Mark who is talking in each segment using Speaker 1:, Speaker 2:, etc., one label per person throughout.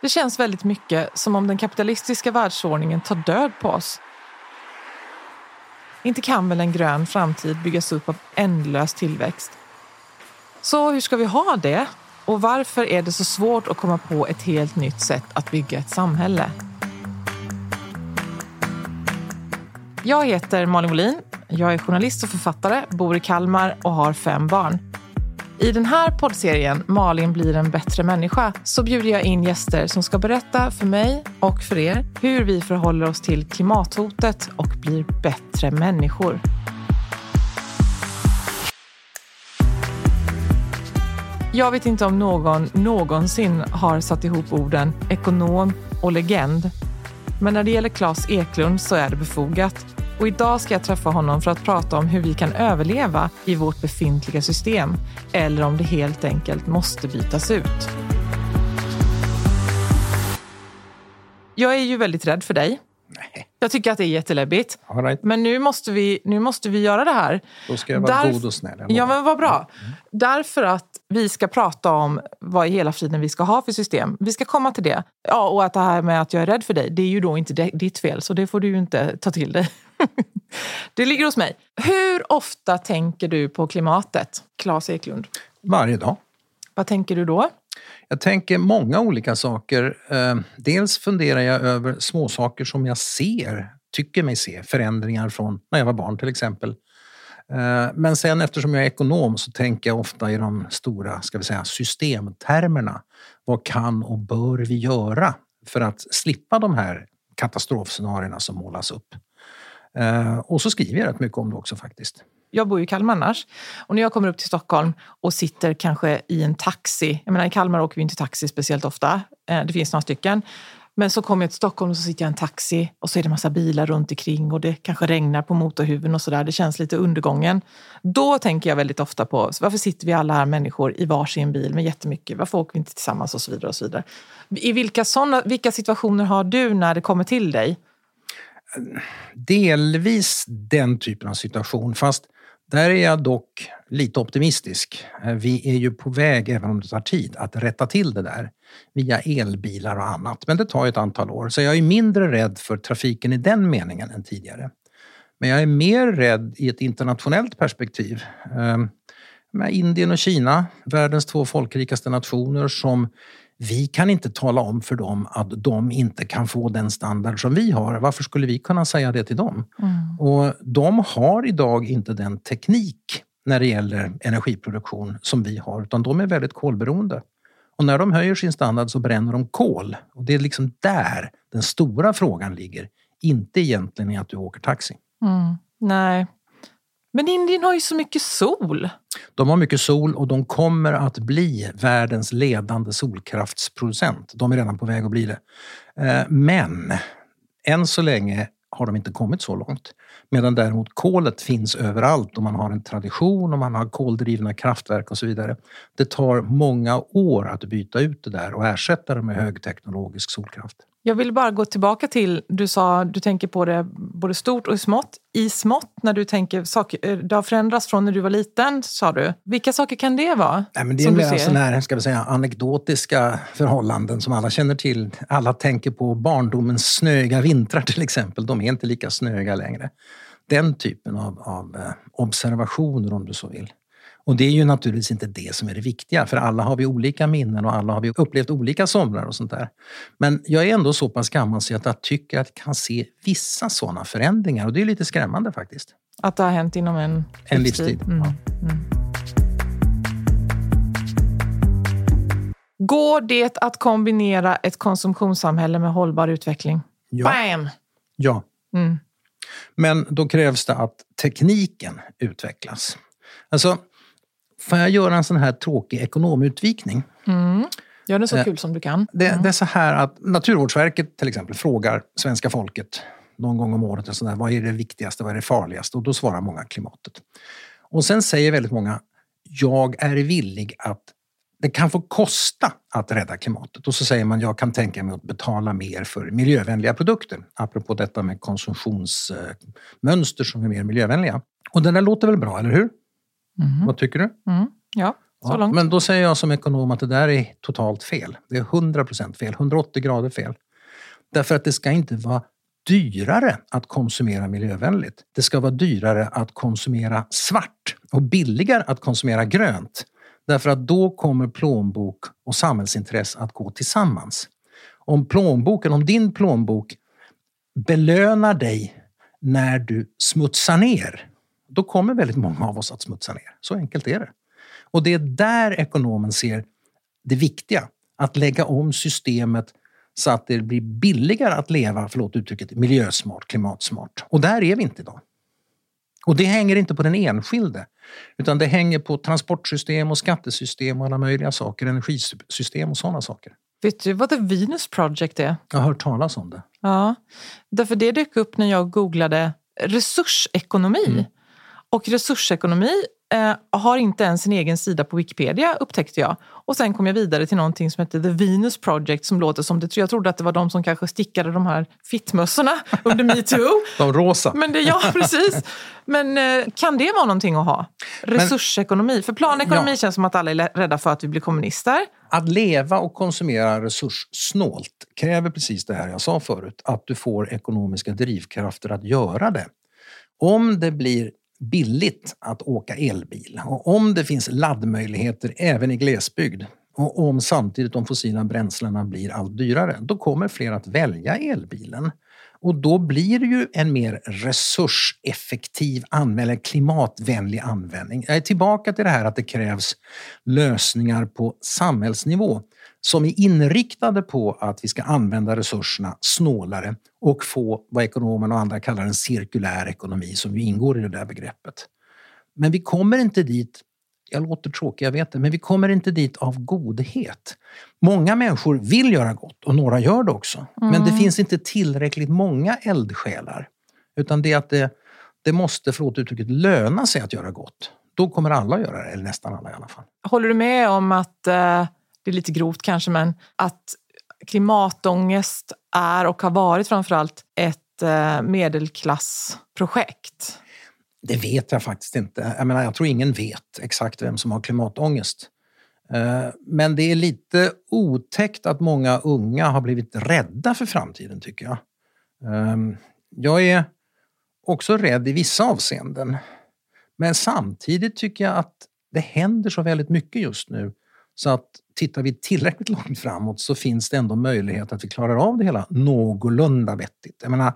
Speaker 1: Det känns väldigt mycket som om den kapitalistiska världsordningen tar död på oss. Inte kan väl en grön framtid byggas upp av ändlös tillväxt? Så hur ska vi ha det? Och varför är det så svårt att komma på ett helt nytt sätt att bygga ett samhälle? Jag heter Malin Wollin. Jag är journalist och författare, bor i Kalmar och har fem barn. I den här poddserien Malin blir en bättre människa så bjuder jag in gäster som ska berätta för mig och för er hur vi förhåller oss till klimathotet och blir bättre människor. Jag vet inte om någon någonsin har satt ihop orden ekonom och legend. Men när det gäller Claes Eklund så är det befogat. Och idag ska jag träffa honom för att prata om hur vi kan överleva i vårt befintliga system eller om det helt enkelt måste bytas ut. Jag är ju väldigt rädd för dig. Jag tycker att det är jätteläbbigt.
Speaker 2: Right.
Speaker 1: Men nu måste, vi, nu måste vi göra det här.
Speaker 2: Då ska jag vara
Speaker 1: Därf-
Speaker 2: god och snäll.
Speaker 1: Ja, men vad bra. Därför att vi ska prata om vad i hela friden vi ska ha för system. Vi ska komma till det. Ja, och att det här med att jag är rädd för dig, det är ju då inte ditt fel, så det får du ju inte ta till dig. det ligger hos mig. Hur ofta tänker du på klimatet, Claes Eklund?
Speaker 2: Varje dag.
Speaker 1: Vad tänker du då?
Speaker 2: Jag tänker många olika saker. Eh, Dels funderar jag över småsaker som jag ser, tycker mig se, förändringar från när jag var barn till exempel. Eh, Men sen eftersom jag är ekonom så tänker jag ofta i de stora ska vi säga, systemtermerna. Vad kan och bör vi göra för att slippa de här katastrofscenarierna som målas upp? Eh, och så skriver jag rätt mycket om det också faktiskt.
Speaker 1: Jag bor ju i Kalmar annars. Och när jag kommer upp till Stockholm och sitter kanske i en taxi. Jag menar, I Kalmar åker vi inte taxi speciellt ofta. Eh, det finns några stycken. Men så kommer jag till Stockholm och så sitter jag i en taxi och så är det massa bilar runt omkring och det kanske regnar på motorhuven och sådär. Det känns lite undergången. Då tänker jag väldigt ofta på varför sitter vi alla här människor i varsin bil med jättemycket? Varför åker vi inte tillsammans och så vidare. och så vidare. I vilka, såna, vilka situationer har du när det kommer till dig?
Speaker 2: Delvis den typen av situation. Fast där är jag dock lite optimistisk. Eh, vi är ju på väg, även om det tar tid, att rätta till det där via elbilar och annat. Men det tar ett antal år. Så jag är mindre rädd för trafiken i den meningen än tidigare. Men jag är mer rädd i ett internationellt perspektiv. Eh, med Indien och Kina, världens två folkrikaste nationer som vi kan inte tala om för dem att de inte kan få den standard som vi har. Varför skulle vi kunna säga det till dem? Och de har idag inte den teknik när det gäller energiproduktion som vi har, utan de är väldigt kolberoende. Och när de höjer sin standard så bränner de kol. Och det är liksom där den stora frågan ligger. Inte egentligen i att du åker taxi.
Speaker 1: Nej. Men Indien har ju så mycket sol.
Speaker 2: De har mycket sol och de kommer att bli världens ledande solkraftsproducent. De är redan på väg att bli det. Eh, men än så länge har de inte kommit så långt. Medan däremot kolet finns överallt och man har en tradition och man har koldrivna kraftverk och så vidare. Det tar många år att byta ut det där och ersätta det med högteknologisk solkraft.
Speaker 1: Jag vill bara gå tillbaka till, du sa du tänker på det både stort och smått. I smått, när du tänker saker, eh, det har förändrats från när du var liten, sa du. Vilka saker kan det vara?
Speaker 2: Nej, men det är mer sådana här, ska vi säga, anekdotiska förhållanden som alla känner till. Alla tänker på barndomens snöiga vintrar till exempel. De är inte lika snöiga längre. Den typen av, av eh, observationer om du så vill. Och det är ju naturligtvis inte det som är det viktiga, för alla har vi olika minnen och alla har vi upplevt olika somrar och sånt där. Men jag är ändå så pass gammal så att jag tycker att jag kan se vissa sådana förändringar och det är lite skrämmande faktiskt.
Speaker 1: Att det har hänt inom en,
Speaker 2: En livstid,
Speaker 1: Mm.
Speaker 2: ja.
Speaker 1: Mm. Går det att kombinera ett konsumtionssamhälle med hållbar utveckling?
Speaker 2: Ja.
Speaker 1: Bam!
Speaker 2: Ja.
Speaker 1: Mm.
Speaker 2: Men då krävs det att tekniken utvecklas. Alltså, får jag göra en sån här tråkig ekonomutvikning?
Speaker 1: Gör det så
Speaker 2: Eh,
Speaker 1: kul som du kan.
Speaker 2: Det, det är så här att Naturvårdsverket till exempel frågar svenska folket någon gång om året sådär, vad är det viktigaste, vad är det farligaste? Och då svarar många klimatet. Och sen säger väldigt många, jag är villig att det kan få kosta att rädda klimatet. Och så säger man, jag kan tänka mig att betala mer för miljövänliga produkter. Apropå detta med konsumtionsmönster som är mer miljövänliga. Och det där låter väl bra, eller hur? Vad tycker du?
Speaker 1: Mm. Ja, så
Speaker 2: Ja,
Speaker 1: långt.
Speaker 2: Men då säger jag som ekonom att det där är totalt fel. Det är 100% fel, 180 grader fel. Därför att det ska inte vara dyrare att konsumera miljövänligt. Det ska vara dyrare att konsumera svart och billigare att konsumera grönt. Därför att då kommer plånbok och samhällsintresse att gå tillsammans. Om plånboken, om din plånbok belönar dig när du smutsar ner, då kommer väldigt många av oss att smutsa ner. Så enkelt är det. Och det är där ekonomen ser det viktiga. Att lägga om systemet så att det blir billigare att leva, förlåt uttrycket, miljösmart, klimatsmart. Och där är vi inte idag. Och det hänger inte på den enskilde, utan det hänger på transportsystem och skattesystem och alla möjliga saker, energisystem och sådana saker.
Speaker 1: Vet du vad The Venus Project är?
Speaker 2: Jag har hört talas om det.
Speaker 1: Ja, därför det dök upp när jag googlade resursekonomi.
Speaker 2: Mm.
Speaker 1: Och resursekonomi eh, har inte ens en egen sida på Wikipedia upptäckte jag. Och sen kom jag vidare till någonting som heter The Venus Project som låter som det. Jag trodde att det var de som kanske stickade de här fittmössorna under metoo.
Speaker 2: De rosa.
Speaker 1: Men det, ja, precis. Men eh, kan det vara någonting att ha? Resursekonomi? För planekonomi
Speaker 2: Ja.
Speaker 1: känns som att alla är rädda för att vi blir kommunister.
Speaker 2: Att leva och konsumera resurssnålt kräver precis det här jag sa förut, att du får ekonomiska drivkrafter att göra det. Om det blir billigt att åka elbil och om det finns laddmöjligheter även i glesbygd och om samtidigt de fossila bränslena blir allt dyrare, då kommer fler att välja elbilen. Och då blir det ju en mer resurseffektiv användning, klimatvänlig användning. Jag är tillbaka till det här att det krävs lösningar på samhällsnivå som är inriktade på att vi ska använda resurserna snålare och få vad ekonomerna och andra kallar en cirkulär ekonomi som ju ingår i det där begreppet. Men vi kommer inte dit, jag låter tråkig, jag vet det, men vi kommer inte dit av godhet. Många människor vill göra gott och några gör det också. Men det finns inte tillräckligt många eldsjälar. Utan det att det, det måste, förlåt uttrycket, löna sig att göra gott. Då kommer alla göra det, eller nästan alla i alla fall.
Speaker 1: Håller du med om att, eh, det är lite grovt kanske, men att klimatångest är och har varit framförallt ett eh, medelklassprojekt?
Speaker 2: Det vet jag faktiskt inte. Jag, menar, jag tror ingen vet exakt vem som har klimatångest. Eh, men det är lite otäckt att många unga har blivit rädda för framtiden, tycker jag. Ehm, jag är också rädd i vissa avseenden. Men samtidigt tycker jag att det händer så väldigt mycket just nu. Så att tittar vi tillräckligt långt framåt så finns det ändå möjlighet att vi klarar av det hela någorlunda vettigt. Jag menar,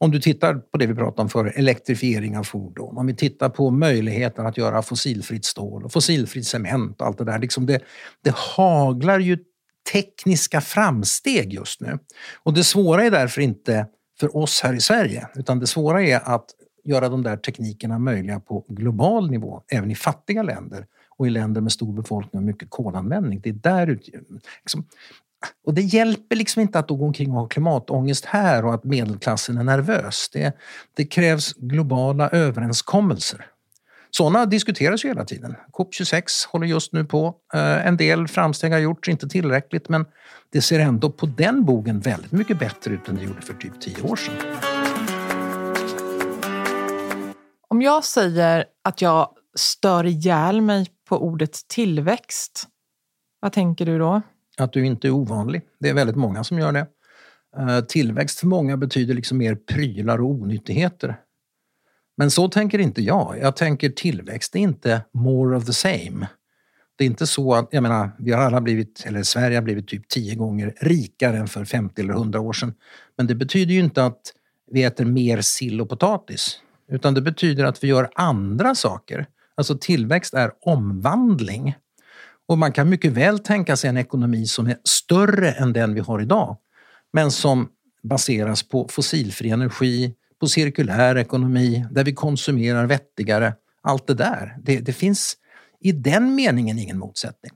Speaker 2: om du tittar på det vi pratade om för elektrifiering av fordon. Om vi tittar på möjligheten att göra fossilfritt stål och fossilfri cement och allt det där. Liksom det, det haglar ju tekniska framsteg just nu. Och det svåra är därför inte för oss här i Sverige, utan det svåra är att göra de där teknikerna möjliga på global nivå, även i fattiga länder och i länder med stor befolkning och mycket kolanvändning. Det är där liksom, och det hjälper liksom inte att gå omkring och ha klimatångest här och att medelklassen är nervös. Det, det krävs globala överenskommelser. Sådana diskuteras ju hela tiden. COP26 håller just nu på. Eh, en del framsteg har gjorts, inte tillräckligt, men det ser ändå på den bogen väldigt mycket bättre ut än det gjorde för typ tio år sedan.
Speaker 1: Om jag säger att jag stör ihjäl mig på ordet tillväxt, vad tänker du då?
Speaker 2: Att du inte är ovanlig. Det är väldigt många som gör det. Eh, tillväxt för många betyder liksom mer prylar och onyttigheter. Men så tänker inte jag. Jag tänker tillväxt är inte more of the same. Det är inte så att, jag menar, vi har alla blivit, eller Sverige har blivit typ tio gånger rikare än för 50 eller 100 år sedan. Men det betyder ju inte att vi äter mer sill och potatis. Utan det betyder att vi gör andra saker. Alltså tillväxt är omvandling. Och man kan mycket väl tänka sig en ekonomi som är större än den vi har idag, men som baseras på fossilfri energi, på cirkulär ekonomi, där vi konsumerar vettigare. Allt det där. Det, det finns i den meningen ingen motsättning.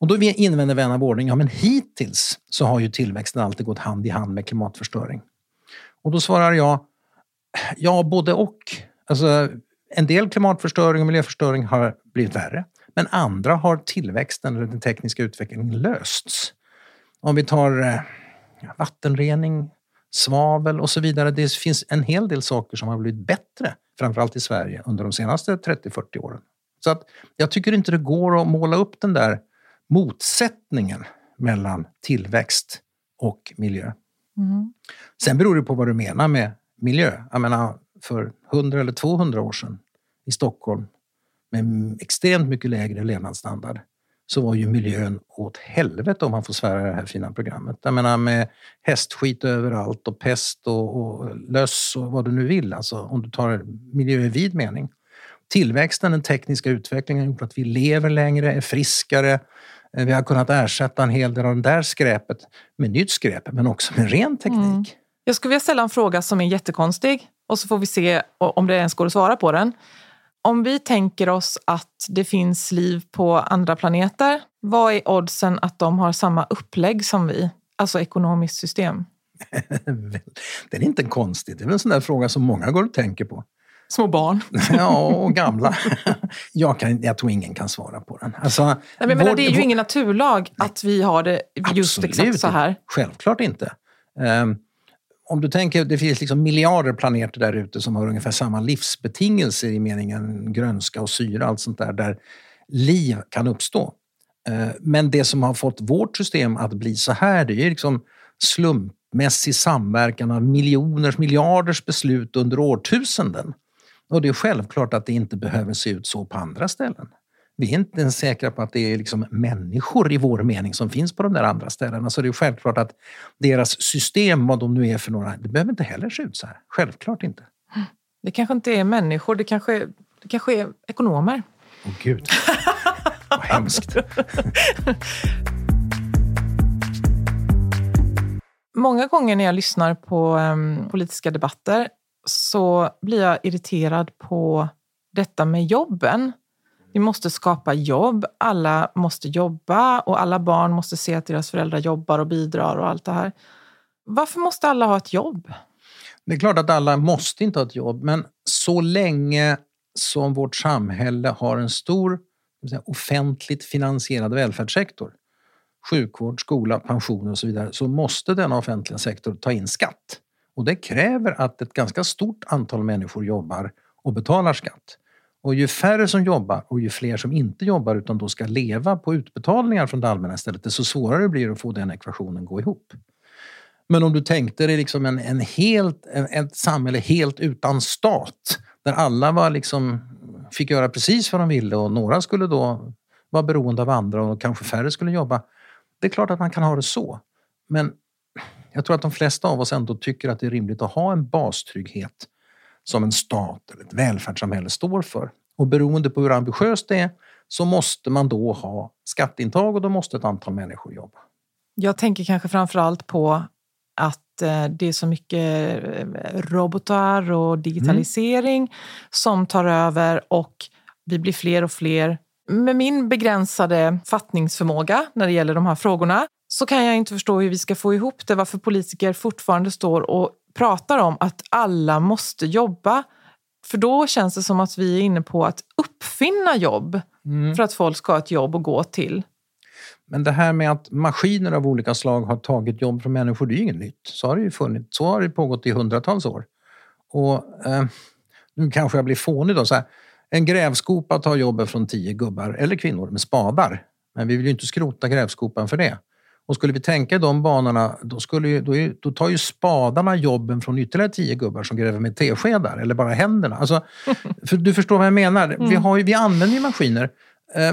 Speaker 2: Och då invänder vän av ordning, ja men hittills så har ju tillväxten alltid gått hand i hand med klimatförstöring. Och då svarar jag, ja både och. Alltså, en del klimatförstöring och miljöförstöring har blivit värre. Men andra har tillväxten eller den tekniska utvecklingen lösts. Om vi tar eh, vattenrening, svavel och så vidare. Det finns en hel del saker som har blivit bättre, framförallt i Sverige, under de senaste 30-40 åren. Så att jag tycker inte det går att måla upp den där motsättningen mellan tillväxt och miljö. Mm. Sen beror det på vad du menar med miljö. Jag menar, för 100 eller 200 år sedan i Stockholm med extremt mycket lägre levnadsstandard så var ju miljön åt helvete om man får svära det här fina programmet. Jag menar med hästskit överallt och pest och, och löss och vad du nu vill, alltså om du tar miljö i vid mening. Tillväxten, den tekniska utvecklingen har gjort att vi lever längre, är friskare. Eh, vi har kunnat ersätta en hel del av det där skräpet med nytt skräp, men också med ren teknik. Mm.
Speaker 1: Jag skulle vilja ställa en fråga som är jättekonstig och så får vi se om det ens går att svara på den. Om vi tänker oss att det finns liv på andra planeter, vad är oddsen att de har samma upplägg som vi? Alltså ekonomiskt system?
Speaker 2: Den är inte konstig. Det är väl en sån där fråga som många går och tänker på.
Speaker 1: Små barn.
Speaker 2: ja, och gamla. Jag, kan, jag tror ingen kan svara på den. Alltså,
Speaker 1: Nej, men vår, det är ju vår... ingen naturlag att vi har det just exakt så här.
Speaker 2: Självklart inte. Um, om du tänker, det finns liksom miljarder planeter där ute som har ungefär samma livsbetingelser i meningen grönska och syra, allt sånt där, där liv kan uppstå. Eh, men det som har fått vårt system att bli så här, det är liksom slumpmässig samverkan av miljoners, miljarders beslut under årtusenden. Och det är självklart att det inte behöver se ut så på andra ställen. Vi är inte ens säkra på att det är liksom människor i vår mening som finns på de där andra ställena. Så det är självklart att deras system, vad de nu är för några, det behöver inte heller se ut så här. Självklart inte.
Speaker 1: Det kanske inte är människor, det kanske, det kanske är ekonomer.
Speaker 2: Åh oh, gud, vad hemskt.
Speaker 1: Många gånger när jag lyssnar på um, politiska debatter så blir jag irriterad på detta med jobben. Vi måste skapa jobb, alla måste jobba och alla barn måste se att deras föräldrar jobbar och bidrar och allt det här. Varför måste alla ha ett jobb?
Speaker 2: Det är klart att alla måste inte ha ett jobb, men så länge som vårt samhälle har en stor offentligt finansierad välfärdssektor, sjukvård, skola, pensioner och så vidare, så måste denna offentliga sektor ta in skatt. Och det kräver att ett ganska stort antal människor jobbar och betalar skatt. Och ju färre som jobbar och ju fler som inte jobbar utan då ska leva på utbetalningar från det allmänna istället, desto svårare blir det att få den ekvationen att gå ihop. Men om du tänkte dig liksom en, en helt, en, ett samhälle helt utan stat, där alla var liksom, fick göra precis vad de ville och några skulle då vara beroende av andra och kanske färre skulle jobba. Det är klart att man kan ha det så. Men jag tror att de flesta av oss ändå tycker att det är rimligt att ha en bastrygghet som en stat eller ett välfärdssamhälle står för. Och beroende på hur ambitiöst det är så måste man då ha skatteintag och då måste ett antal människor jobba.
Speaker 1: Jag tänker kanske framför allt på att eh, det är så mycket eh, robotar och digitalisering mm. som tar över och vi blir fler och fler. Med min begränsade fattningsförmåga när det gäller de här frågorna så kan jag inte förstå hur vi ska få ihop det, varför politiker fortfarande står och pratar om att alla måste jobba. För då känns det som att vi är inne på att uppfinna jobb mm. för att folk ska ha ett jobb att gå till.
Speaker 2: Men det här med att maskiner av olika slag har tagit jobb från människor, det är ju inget nytt. Så har det ju funnits. Så har det pågått i hundratals år. Och eh, nu kanske jag blir fånig då. Så här, en grävskopa tar jobben från tio gubbar eller kvinnor med spadar. Men vi vill ju inte skrota grävskopan för det. Och skulle vi tänka i de banorna, då, skulle, då, är, då tar ju spadarna jobben från ytterligare tio gubbar som gräver med teskedar eller bara händerna. Alltså, för du förstår vad jag menar. Mm. Vi, har, vi använder ju maskiner eh,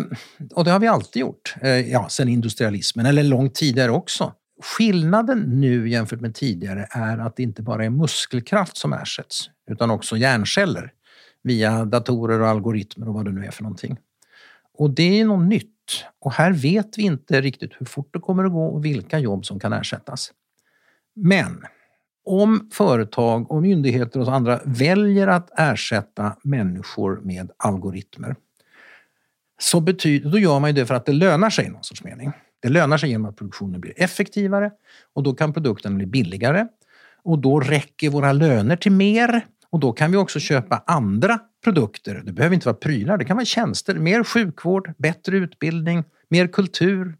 Speaker 2: och det har vi alltid gjort. Eh, ja, sen industrialismen, eller långt tidigare också. Skillnaden nu jämfört med tidigare är att det inte bara är muskelkraft som ersätts, utan också hjärnceller via datorer och algoritmer och vad det nu är för någonting. Och det är något nytt och här vet vi inte riktigt hur fort det kommer att gå och vilka jobb som kan ersättas. Men om företag och myndigheter och andra väljer att ersätta människor med algoritmer så betyder, då gör man ju det för att det lönar sig i någon sorts mening. Det lönar sig genom att produktionen blir effektivare och då kan produkten bli billigare och då räcker våra löner till mer och då kan vi också köpa andra produkter. Det behöver inte vara prylar, det kan vara tjänster. Mer sjukvård, bättre utbildning, mer kultur,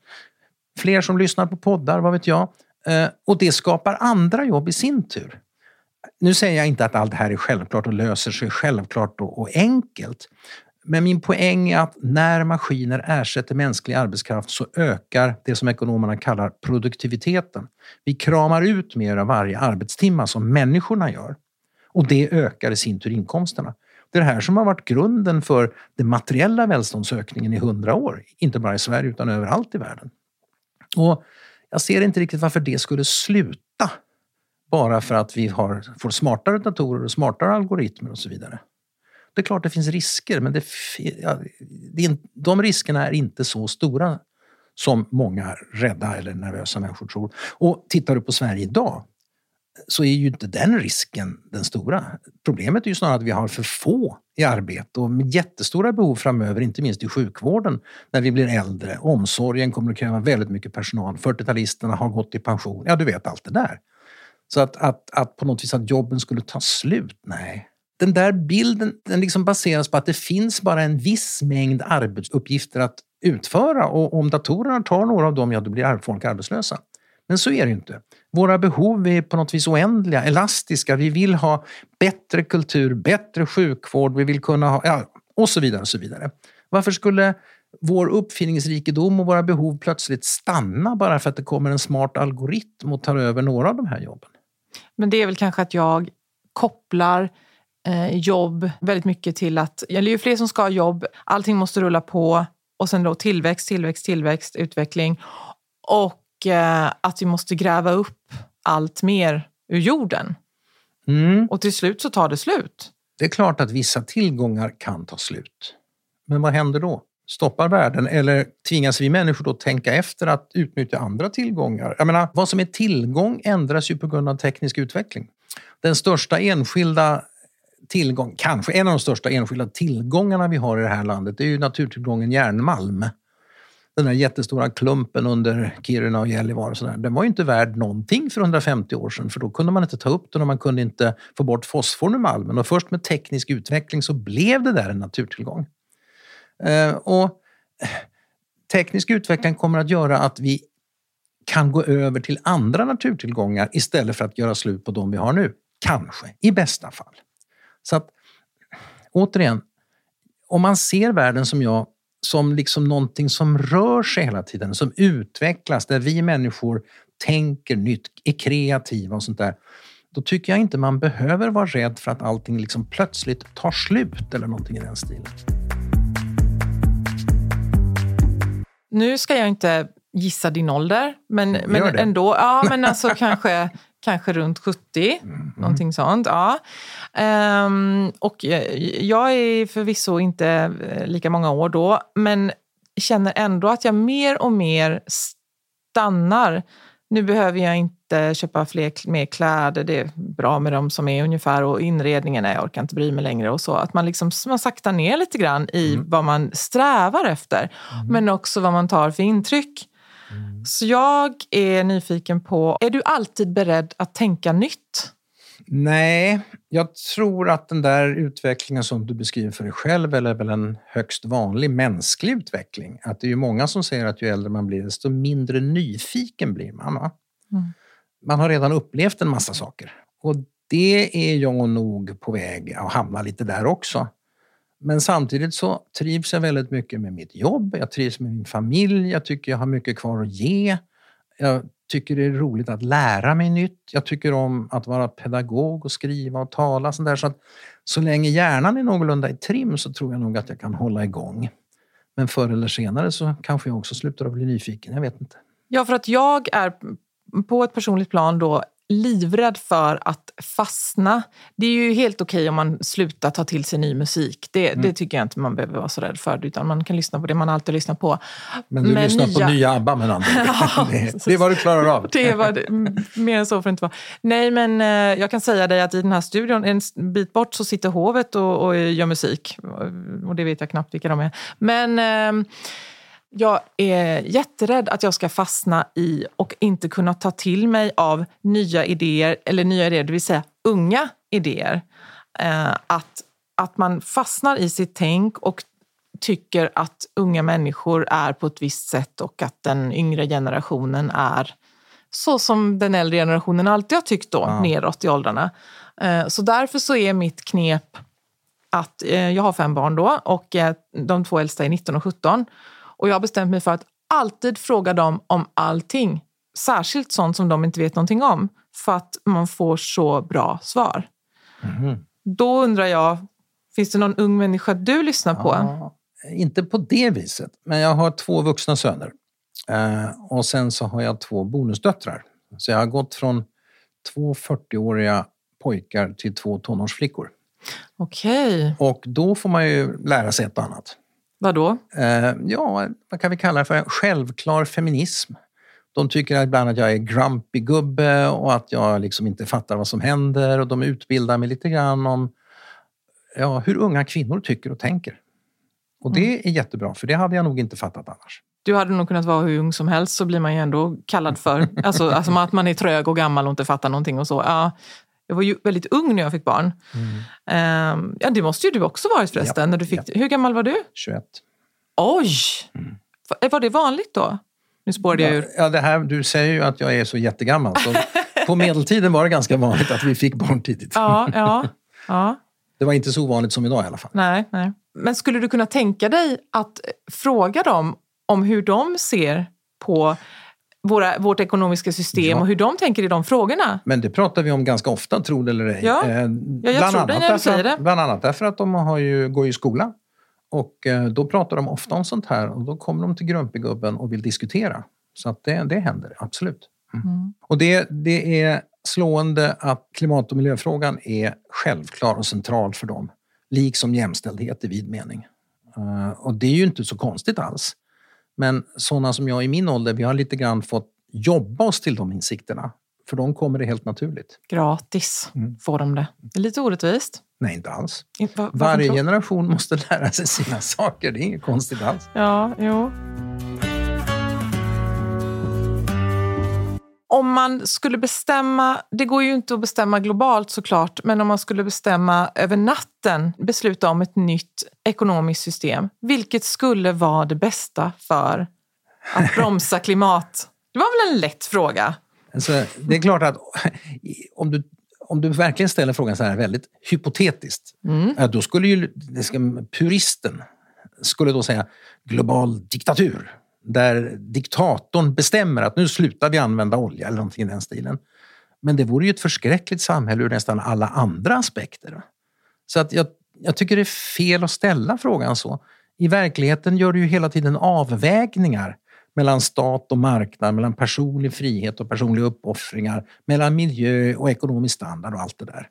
Speaker 2: fler som lyssnar på poddar, vad vet jag. Eh, och det skapar andra jobb i sin tur. Nu säger jag inte att allt det här är självklart och löser sig självklart och enkelt. Men min poäng är att när maskiner ersätter mänsklig arbetskraft så ökar det som ekonomerna kallar produktiviteten. Vi kramar ut mer av varje arbetstimma som människorna gör. Och det ökar i sin tur inkomsterna. Det är det här som har varit grunden för den materiella välståndsökningen i hundra år. Inte bara i Sverige utan överallt i världen. Och jag ser inte riktigt varför det skulle sluta bara för att vi har, får smartare datorer och smartare algoritmer och så vidare. Det är klart det finns risker, men det, ja, det, de riskerna är inte så stora som många rädda eller nervösa människor tror. Och tittar du på Sverige idag så är ju inte den risken den stora. Problemet är ju snarare att vi har för få i arbete och med jättestora behov framöver, inte minst i sjukvården när vi blir äldre. Omsorgen kommer att kräva väldigt mycket personal. 40-talisterna har gått i pension. Ja, du vet allt det där. Så att, att, att på något vis att jobben skulle ta slut, nej. Den där bilden den liksom baseras på att det finns bara en viss mängd arbetsuppgifter att utföra och om datorerna tar några av dem, ja då blir folk arbetslösa. Men så är det inte. Våra behov är på något vis oändliga, elastiska. Vi vill ha bättre kultur, bättre sjukvård, vi vill kunna ha... Ja, och så vidare. och så vidare. Varför skulle vår uppfinningsrikedom och våra behov plötsligt stanna bara för att det kommer en smart algoritm och tar över några av de här jobben?
Speaker 1: Men det är väl kanske att jag kopplar eh, jobb väldigt mycket till att, det ju fler som ska ha jobb, allting måste rulla på och sen då tillväxt, tillväxt, tillväxt, utveckling. Och Eh, att vi måste gräva upp allt mer ur jorden. Mm. Och till slut så tar det slut.
Speaker 2: Det är klart att vissa tillgångar kan ta slut. Men vad händer då? Stoppar världen eller tvingas vi människor då tänka efter att utnyttja andra tillgångar? Jag menar, vad som är tillgång ändras ju på grund av teknisk utveckling. Den största enskilda tillgång, kanske en av de största enskilda tillgångarna vi har i det här landet, det är ju naturtillgången järnmalm den där jättestora klumpen under Kiruna och Gällivare och sådär, den var ju inte värd någonting för 150 år sedan för då kunde man inte ta upp den och man kunde inte få bort fosforn ur malmen. Och först med teknisk utveckling så blev det där en naturtillgång. Eh, och teknisk utveckling kommer att göra att vi kan gå över till andra naturtillgångar istället för att göra slut på de vi har nu. Kanske, i bästa fall. Så att, återigen, om man ser världen som jag som liksom någonting som rör sig hela tiden, som utvecklas, där vi människor tänker nytt, är kreativa och sånt där. Då tycker jag inte man behöver vara rädd för att allting liksom plötsligt tar slut eller någonting i den stilen.
Speaker 1: Nu ska jag inte gissa din ålder, men, men ändå. Ja, men alltså kanske, kanske runt 70, mm. någonting sånt. Ja. Um, och jag är förvisso inte eh, lika många år då, men känner ändå att jag mer och mer stannar. Nu behöver jag inte köpa fler, mer kläder, det är bra med de som är ungefär och inredningen, jag orkar inte bry mig längre och så. Att man liksom man saktar ner lite grann i mm. vad man strävar efter, mm. men också vad man tar för intryck. Mm. Så jag är nyfiken på, är du alltid beredd att tänka nytt?
Speaker 2: Nej, jag tror att den där utvecklingen som du beskriver för dig själv är väl en högst vanlig mänsklig utveckling. Att det är ju många som säger att ju äldre man blir, desto mindre nyfiken blir man. Mm. Man har redan upplevt en massa saker. Och det är jag nog på väg att hamna lite där också. Men samtidigt så trivs jag väldigt mycket med mitt jobb. Jag trivs med min familj. Jag tycker jag har mycket kvar att ge. Jag tycker det är roligt att lära mig nytt. Jag tycker om att vara pedagog och skriva och tala. Sånt där. Så, att, så länge hjärnan är någorlunda i trim så tror jag nog att jag kan hålla igång. Men förr eller senare så kanske jag också slutar att bli nyfiken. Jag vet inte.
Speaker 1: Ja, för att jag är på ett personligt plan då livrädd för att fastna. Det är ju helt okej om man slutar ta till sig ny musik. Det,
Speaker 2: Mm.
Speaker 1: det tycker jag inte man behöver vara så rädd för. Utan man kan lyssna på det man alltid lyssnar på.
Speaker 2: Men du lyssnar på
Speaker 1: nya-
Speaker 2: nya ABBA med andra ord. det, är vad du klarar av.
Speaker 1: Det var Mer än så får det inte vara. Nej, men eh, jag kan säga dig att i den här studion, en bit bort, så sitter hovet och, och gör musik. Och det vet jag knappt vilka de är. Men eh, jag är jätterädd att jag ska fastna i och inte kunna ta till mig av nya idéer, eller nya idéer, det vill säga unga idéer. Eh, att, att man fastnar i sitt tänk och tycker att unga människor är på ett visst sätt och att den yngre generationen är så som den äldre generationen alltid har tyckt då, neråt i åldrarna. Eh, Så därför så är mitt knep att eh, jag har fem barn då och de två äldsta är 19 och 17. Och jag har bestämt mig för att alltid fråga dem om allting. Särskilt sånt som de inte vet någonting om. För att man får så bra svar. Då undrar jag, finns det någon ung människa du lyssnar på?
Speaker 2: Ja, inte på det viset, men jag har två vuxna söner. Eh, och sen så har jag två bonusdöttrar. Så jag har gått från två 40-åriga pojkar till två tonårsflickor.
Speaker 1: Okej,
Speaker 2: Och då får man ju lära sig ett och annat.
Speaker 1: Vadå?
Speaker 2: Eh, ja, vad kan vi kalla det för? Självklar feminism. De tycker ibland att jag är grumpy gubbe och att jag liksom inte fattar vad som händer och de utbildar mig lite grann om ja, hur unga kvinnor tycker och tänker. Och det är jättebra, för det hade jag nog inte fattat annars.
Speaker 1: Du hade nog kunnat vara hur ung som helst så blir man ju ändå kallad för alltså, alltså att man är trög och gammal och inte fattar någonting och så. Ja, jag var ju väldigt ung när jag fick barn. Ehm, ja, det måste ju du också varit förresten.
Speaker 2: Ja,
Speaker 1: när du fick, Hur gammal var du?
Speaker 2: 21.
Speaker 1: Oj! Va- Var det vanligt då? Nu spårade jag ur.
Speaker 2: Ja, det här, du säger ju att jag är så jättegammal. Så på medeltiden var det ganska vanligt att vi fick barn tidigt.
Speaker 1: Ja, ja, ja.
Speaker 2: Det var inte så ovanligt som idag i alla fall.
Speaker 1: Nej, nej. Men skulle du kunna tänka dig att fråga dem om hur de ser på våra, vårt ekonomiska system
Speaker 2: Ja.
Speaker 1: och hur de tänker i de frågorna?
Speaker 2: Men det pratar vi om ganska ofta, tro det eller ej.
Speaker 1: Ja.
Speaker 2: Eh,
Speaker 1: Ja, jag
Speaker 2: bland
Speaker 1: tror det
Speaker 2: annat
Speaker 1: när du säger
Speaker 2: att-
Speaker 1: det.
Speaker 2: Bland annat därför att de har ju, går i skola. Och eh, då pratar de ofta om sånt här och då kommer de till Grumpigubben och vill diskutera. Så att det, det händer, absolut. Mm. Och det, det är slående att klimat och miljöfrågan är självklar och central för dem. Liksom jämställdhet i vid mening. Eh, och det är ju inte så konstigt alls. Men sådana som jag i min ålder, vi har lite grann fått jobba oss till de insikterna. För de kommer det helt naturligt.
Speaker 1: Gratis
Speaker 2: Mm.
Speaker 1: får de det. Det är lite orättvist.
Speaker 2: Nej, inte alls. Varje generation måste lära sig sina saker. Det är inget konstigt alls.
Speaker 1: Ja, jo. Om man skulle bestämma, det går ju inte att bestämma globalt såklart, men om man skulle bestämma över natten, besluta om ett nytt ekonomiskt system, vilket skulle vara det bästa för att bromsa klimat? Det var väl en lätt fråga?
Speaker 2: Alltså, det är klart att om du, om du verkligen ställer frågan så här väldigt hypotetiskt, ja, då skulle ju det ska, puristen skulle då säga global diktatur. Där diktatorn bestämmer att nu slutar vi använda olja eller någonting i den stilen. Men det vore ju ett förskräckligt samhälle ur nästan alla andra aspekter. Så att jag, jag tycker det är fel att ställa frågan så. I verkligheten gör du ju hela tiden avvägningar mellan stat och marknad, mellan personlig frihet och personliga uppoffringar, mellan miljö och ekonomisk standard och allt det där.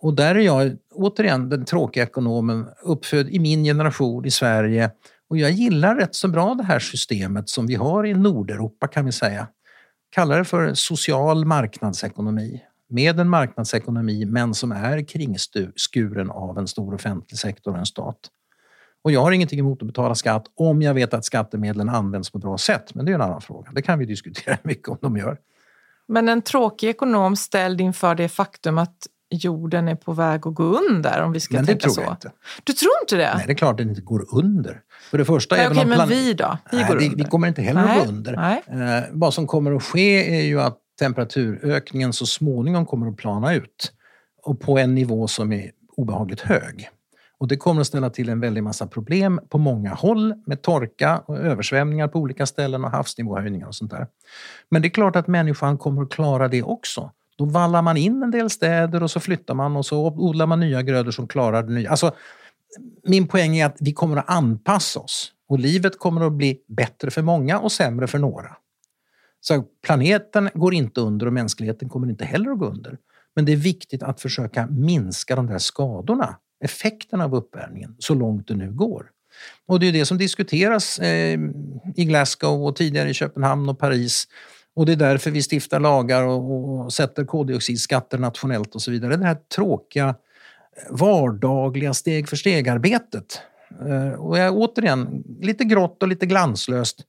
Speaker 2: Och där är jag återigen den tråkiga ekonomen, uppfödd i min generation i Sverige. Och jag gillar rätt så bra det här systemet som vi har i Nordeuropa kan vi säga. Kallar det för social marknadsekonomi. Med en marknadsekonomi men som är kringskuren av en stor offentlig sektor och en stat. Och jag har ingenting emot att betala skatt om jag vet att skattemedlen används på ett bra sätt. Men det är en annan fråga. Det kan vi diskutera mycket om de gör.
Speaker 1: Men en tråkig ekonom ställd inför det faktum att jorden är på väg att gå under, om vi ska
Speaker 2: Men det
Speaker 1: tänka
Speaker 2: tror
Speaker 1: så.
Speaker 2: jag inte.
Speaker 1: Du tror inte det?
Speaker 2: Nej, det är klart att den inte går under. För det första,
Speaker 1: Nej,
Speaker 2: även
Speaker 1: okej,
Speaker 2: om
Speaker 1: men vi då? Vi
Speaker 2: Nej,
Speaker 1: går
Speaker 2: det,
Speaker 1: under.
Speaker 2: vi kommer inte heller
Speaker 1: Nej,
Speaker 2: att gå under.
Speaker 1: nej.
Speaker 2: Eh, vad som kommer att ske är ju att temperaturökningen så småningom kommer att plana ut och på en nivå som är obehagligt hög. Och det kommer att ställa till en väldig massa problem på många håll med torka och översvämningar på olika ställen och havsnivåhöjningar och sånt där. Men det är klart att människan kommer att klara det också. Då vallar man in en del städer och så flyttar man och så odlar man nya grödor som klarar det nya. Alltså, min poäng är att vi kommer att anpassa oss och livet kommer att bli bättre för många och sämre för några. Så planeten går inte under och mänskligheten kommer inte heller att gå under. Men det är viktigt att försöka minska de där skadorna, effekterna av uppvärmningen, så långt det nu går. Och det är det som diskuteras eh, i Glasgow och tidigare i Köpenhamn och Paris. Och det är därför vi stiftar lagar och, och sätter koldioxidskatter nationellt och så vidare. Det här tråkiga eh, vardagliga steg för steg-arbetet. Eh, och jag, återigen, lite grått och lite glanslöst.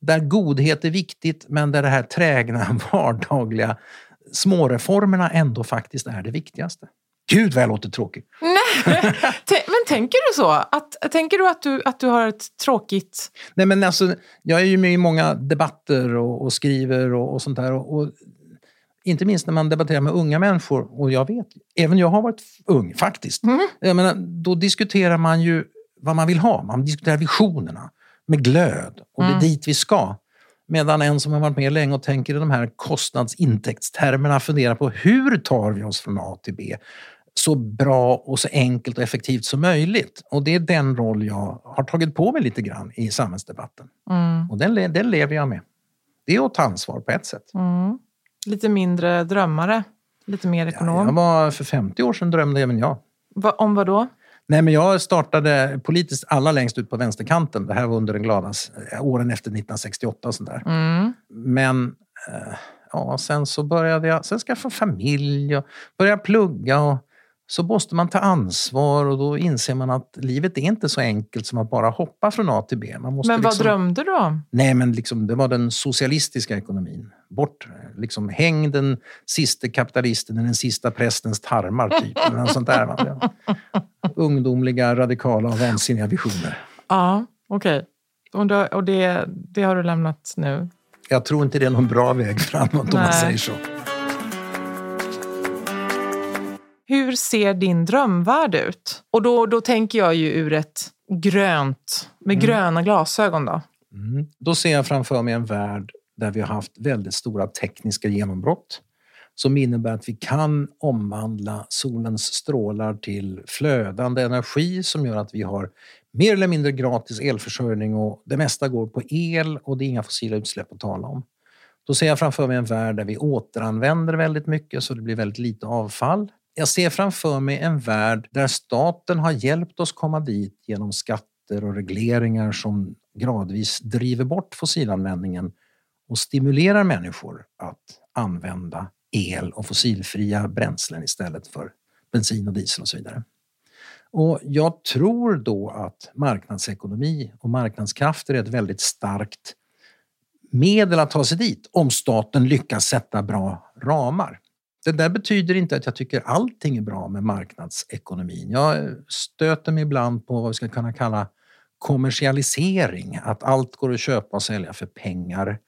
Speaker 2: Där godhet är viktigt, men där det här trägna, vardagliga småreformerna ändå faktiskt är det viktigaste. Gud vad jag låter tråkig!
Speaker 1: Nej, men tänker du så? Att, tänker du att, du att du har ett tråkigt...
Speaker 2: Nej, men alltså, jag är ju med i många debatter och, och skriver och, och sånt där. Och, och, inte minst när man debatterar med unga människor, och jag vet, även jag har varit ung faktiskt. Mm. Jag menar, då diskuterar man ju vad man vill ha. Man diskuterar visionerna med glöd och det är mm. dit vi ska. Medan en som har varit med länge och tänker i de här kostnadsintäktstermerna funderar på hur tar vi oss från A till B så bra och så enkelt och effektivt som möjligt. Och det är den roll jag har tagit på mig lite grann i samhällsdebatten. Mm. Och den, den lever jag med. Det är att ta ansvar på ett sätt.
Speaker 1: Mm. Lite mindre drömmare, lite mer ekonom. Ja,
Speaker 2: jag var, för 50 år sedan drömde även jag.
Speaker 1: Va, om vad då?
Speaker 2: Nej, men jag startade politiskt alla längst ut på vänsterkanten. Det här var under den glada åren efter 1968 och sånt där. Mm. Men eh, ja, sen så började jag sen skaffa familj och börja plugga. Och så måste man ta ansvar och då inser man att livet är inte så enkelt som att bara hoppa från A till B. Man måste
Speaker 1: men vad
Speaker 2: liksom...
Speaker 1: drömde du om?
Speaker 2: Nej, men liksom, det var den socialistiska ekonomin. Bort, liksom, häng den sista kapitalisten i den sista prästens tarmar, typ. Eller sånt där. Ungdomliga, radikala och vansinniga visioner.
Speaker 1: Ja, okej. Okay. Och, det, det har du lämnat nu?
Speaker 2: Jag tror inte det är någon bra väg framåt Nej. om man säger så.
Speaker 1: Hur ser din drömvärld ut? Och då, då tänker jag ju ur ett grönt, med mm. gröna glasögon. Då.
Speaker 2: Mm. Då ser jag framför mig en värld där vi har haft väldigt stora tekniska genombrott som innebär att vi kan omvandla solens strålar till flödande energi som gör att vi har mer eller mindre gratis elförsörjning och det mesta går på el och det är inga fossila utsläpp att tala om. Då ser jag framför mig en värld där vi återanvänder väldigt mycket så det blir väldigt lite avfall. Jag ser framför mig en värld där staten har hjälpt oss komma dit genom skatter och regleringar som gradvis driver bort fossilanvändningen och stimulerar människor att använda el och fossilfria bränslen istället för bensin och diesel och så vidare. Och jag tror då att marknadsekonomi och marknadskrafter är ett väldigt starkt medel att ta sig dit om staten lyckas sätta bra ramar. Det där betyder inte att jag tycker allting är bra med marknadsekonomin. Jag stöter mig ibland på vad vi ska kunna kalla kommersialisering, att allt går att köpa och sälja för pengar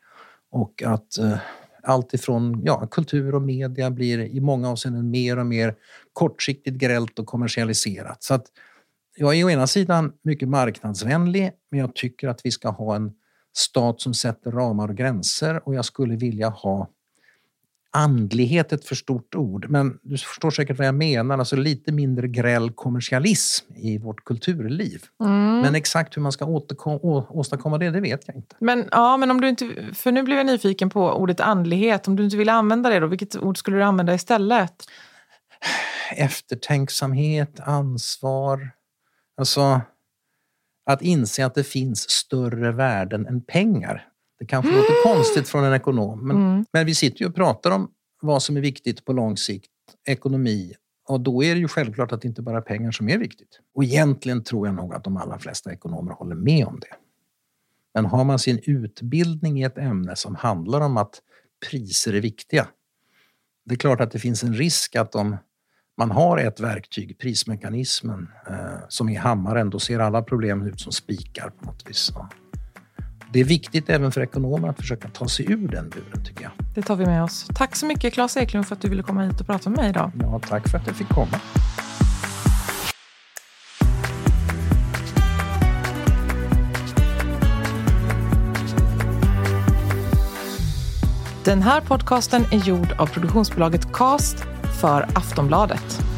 Speaker 2: och att eh, allt ifrån ja, kultur och media blir i många avseenden mer och mer kortsiktigt grällt och kommersialiserat. Så att jag är å ena sidan mycket marknadsvänlig, men jag tycker att vi ska ha en stat som sätter ramar och gränser och jag skulle vilja ha andlighet ett för stort ord, men du förstår säkert vad jag menar. Alltså lite mindre gräll kommersialism i vårt kulturliv. Mm. Men exakt hur man ska åstadkomma det, det vet jag inte.
Speaker 1: Men, ja, men om du inte, för nu blev jag nyfiken på ordet andlighet. Om du inte vill använda det, då, vilket ord skulle du använda istället?
Speaker 2: Eftertänksamhet, ansvar. Alltså att inse att det finns större värden än pengar. Det kanske mm. låter konstigt från en ekonom, men, mm. men vi sitter ju och pratar om vad som är viktigt på lång sikt, ekonomi, och då är det ju självklart att det inte bara är pengar som är viktigt. Och egentligen tror jag nog att de allra flesta ekonomer håller med om det. Men har man sin utbildning i ett ämne som handlar om att priser är viktiga, det är klart att det finns en risk att om man har ett verktyg, prismekanismen, eh, som är hammaren, då ser alla problem ut som spikar på något vis. Det är viktigt även för ekonomer att försöka ta sig ur den buren, tycker jag.
Speaker 1: Det tar vi med oss. Tack så mycket, Claes Eklund, för att du ville komma hit och prata med mig idag.
Speaker 2: Ja, tack för att jag fick komma.
Speaker 1: Den här podcasten är gjord av produktionsbolaget Cast för Aftonbladet.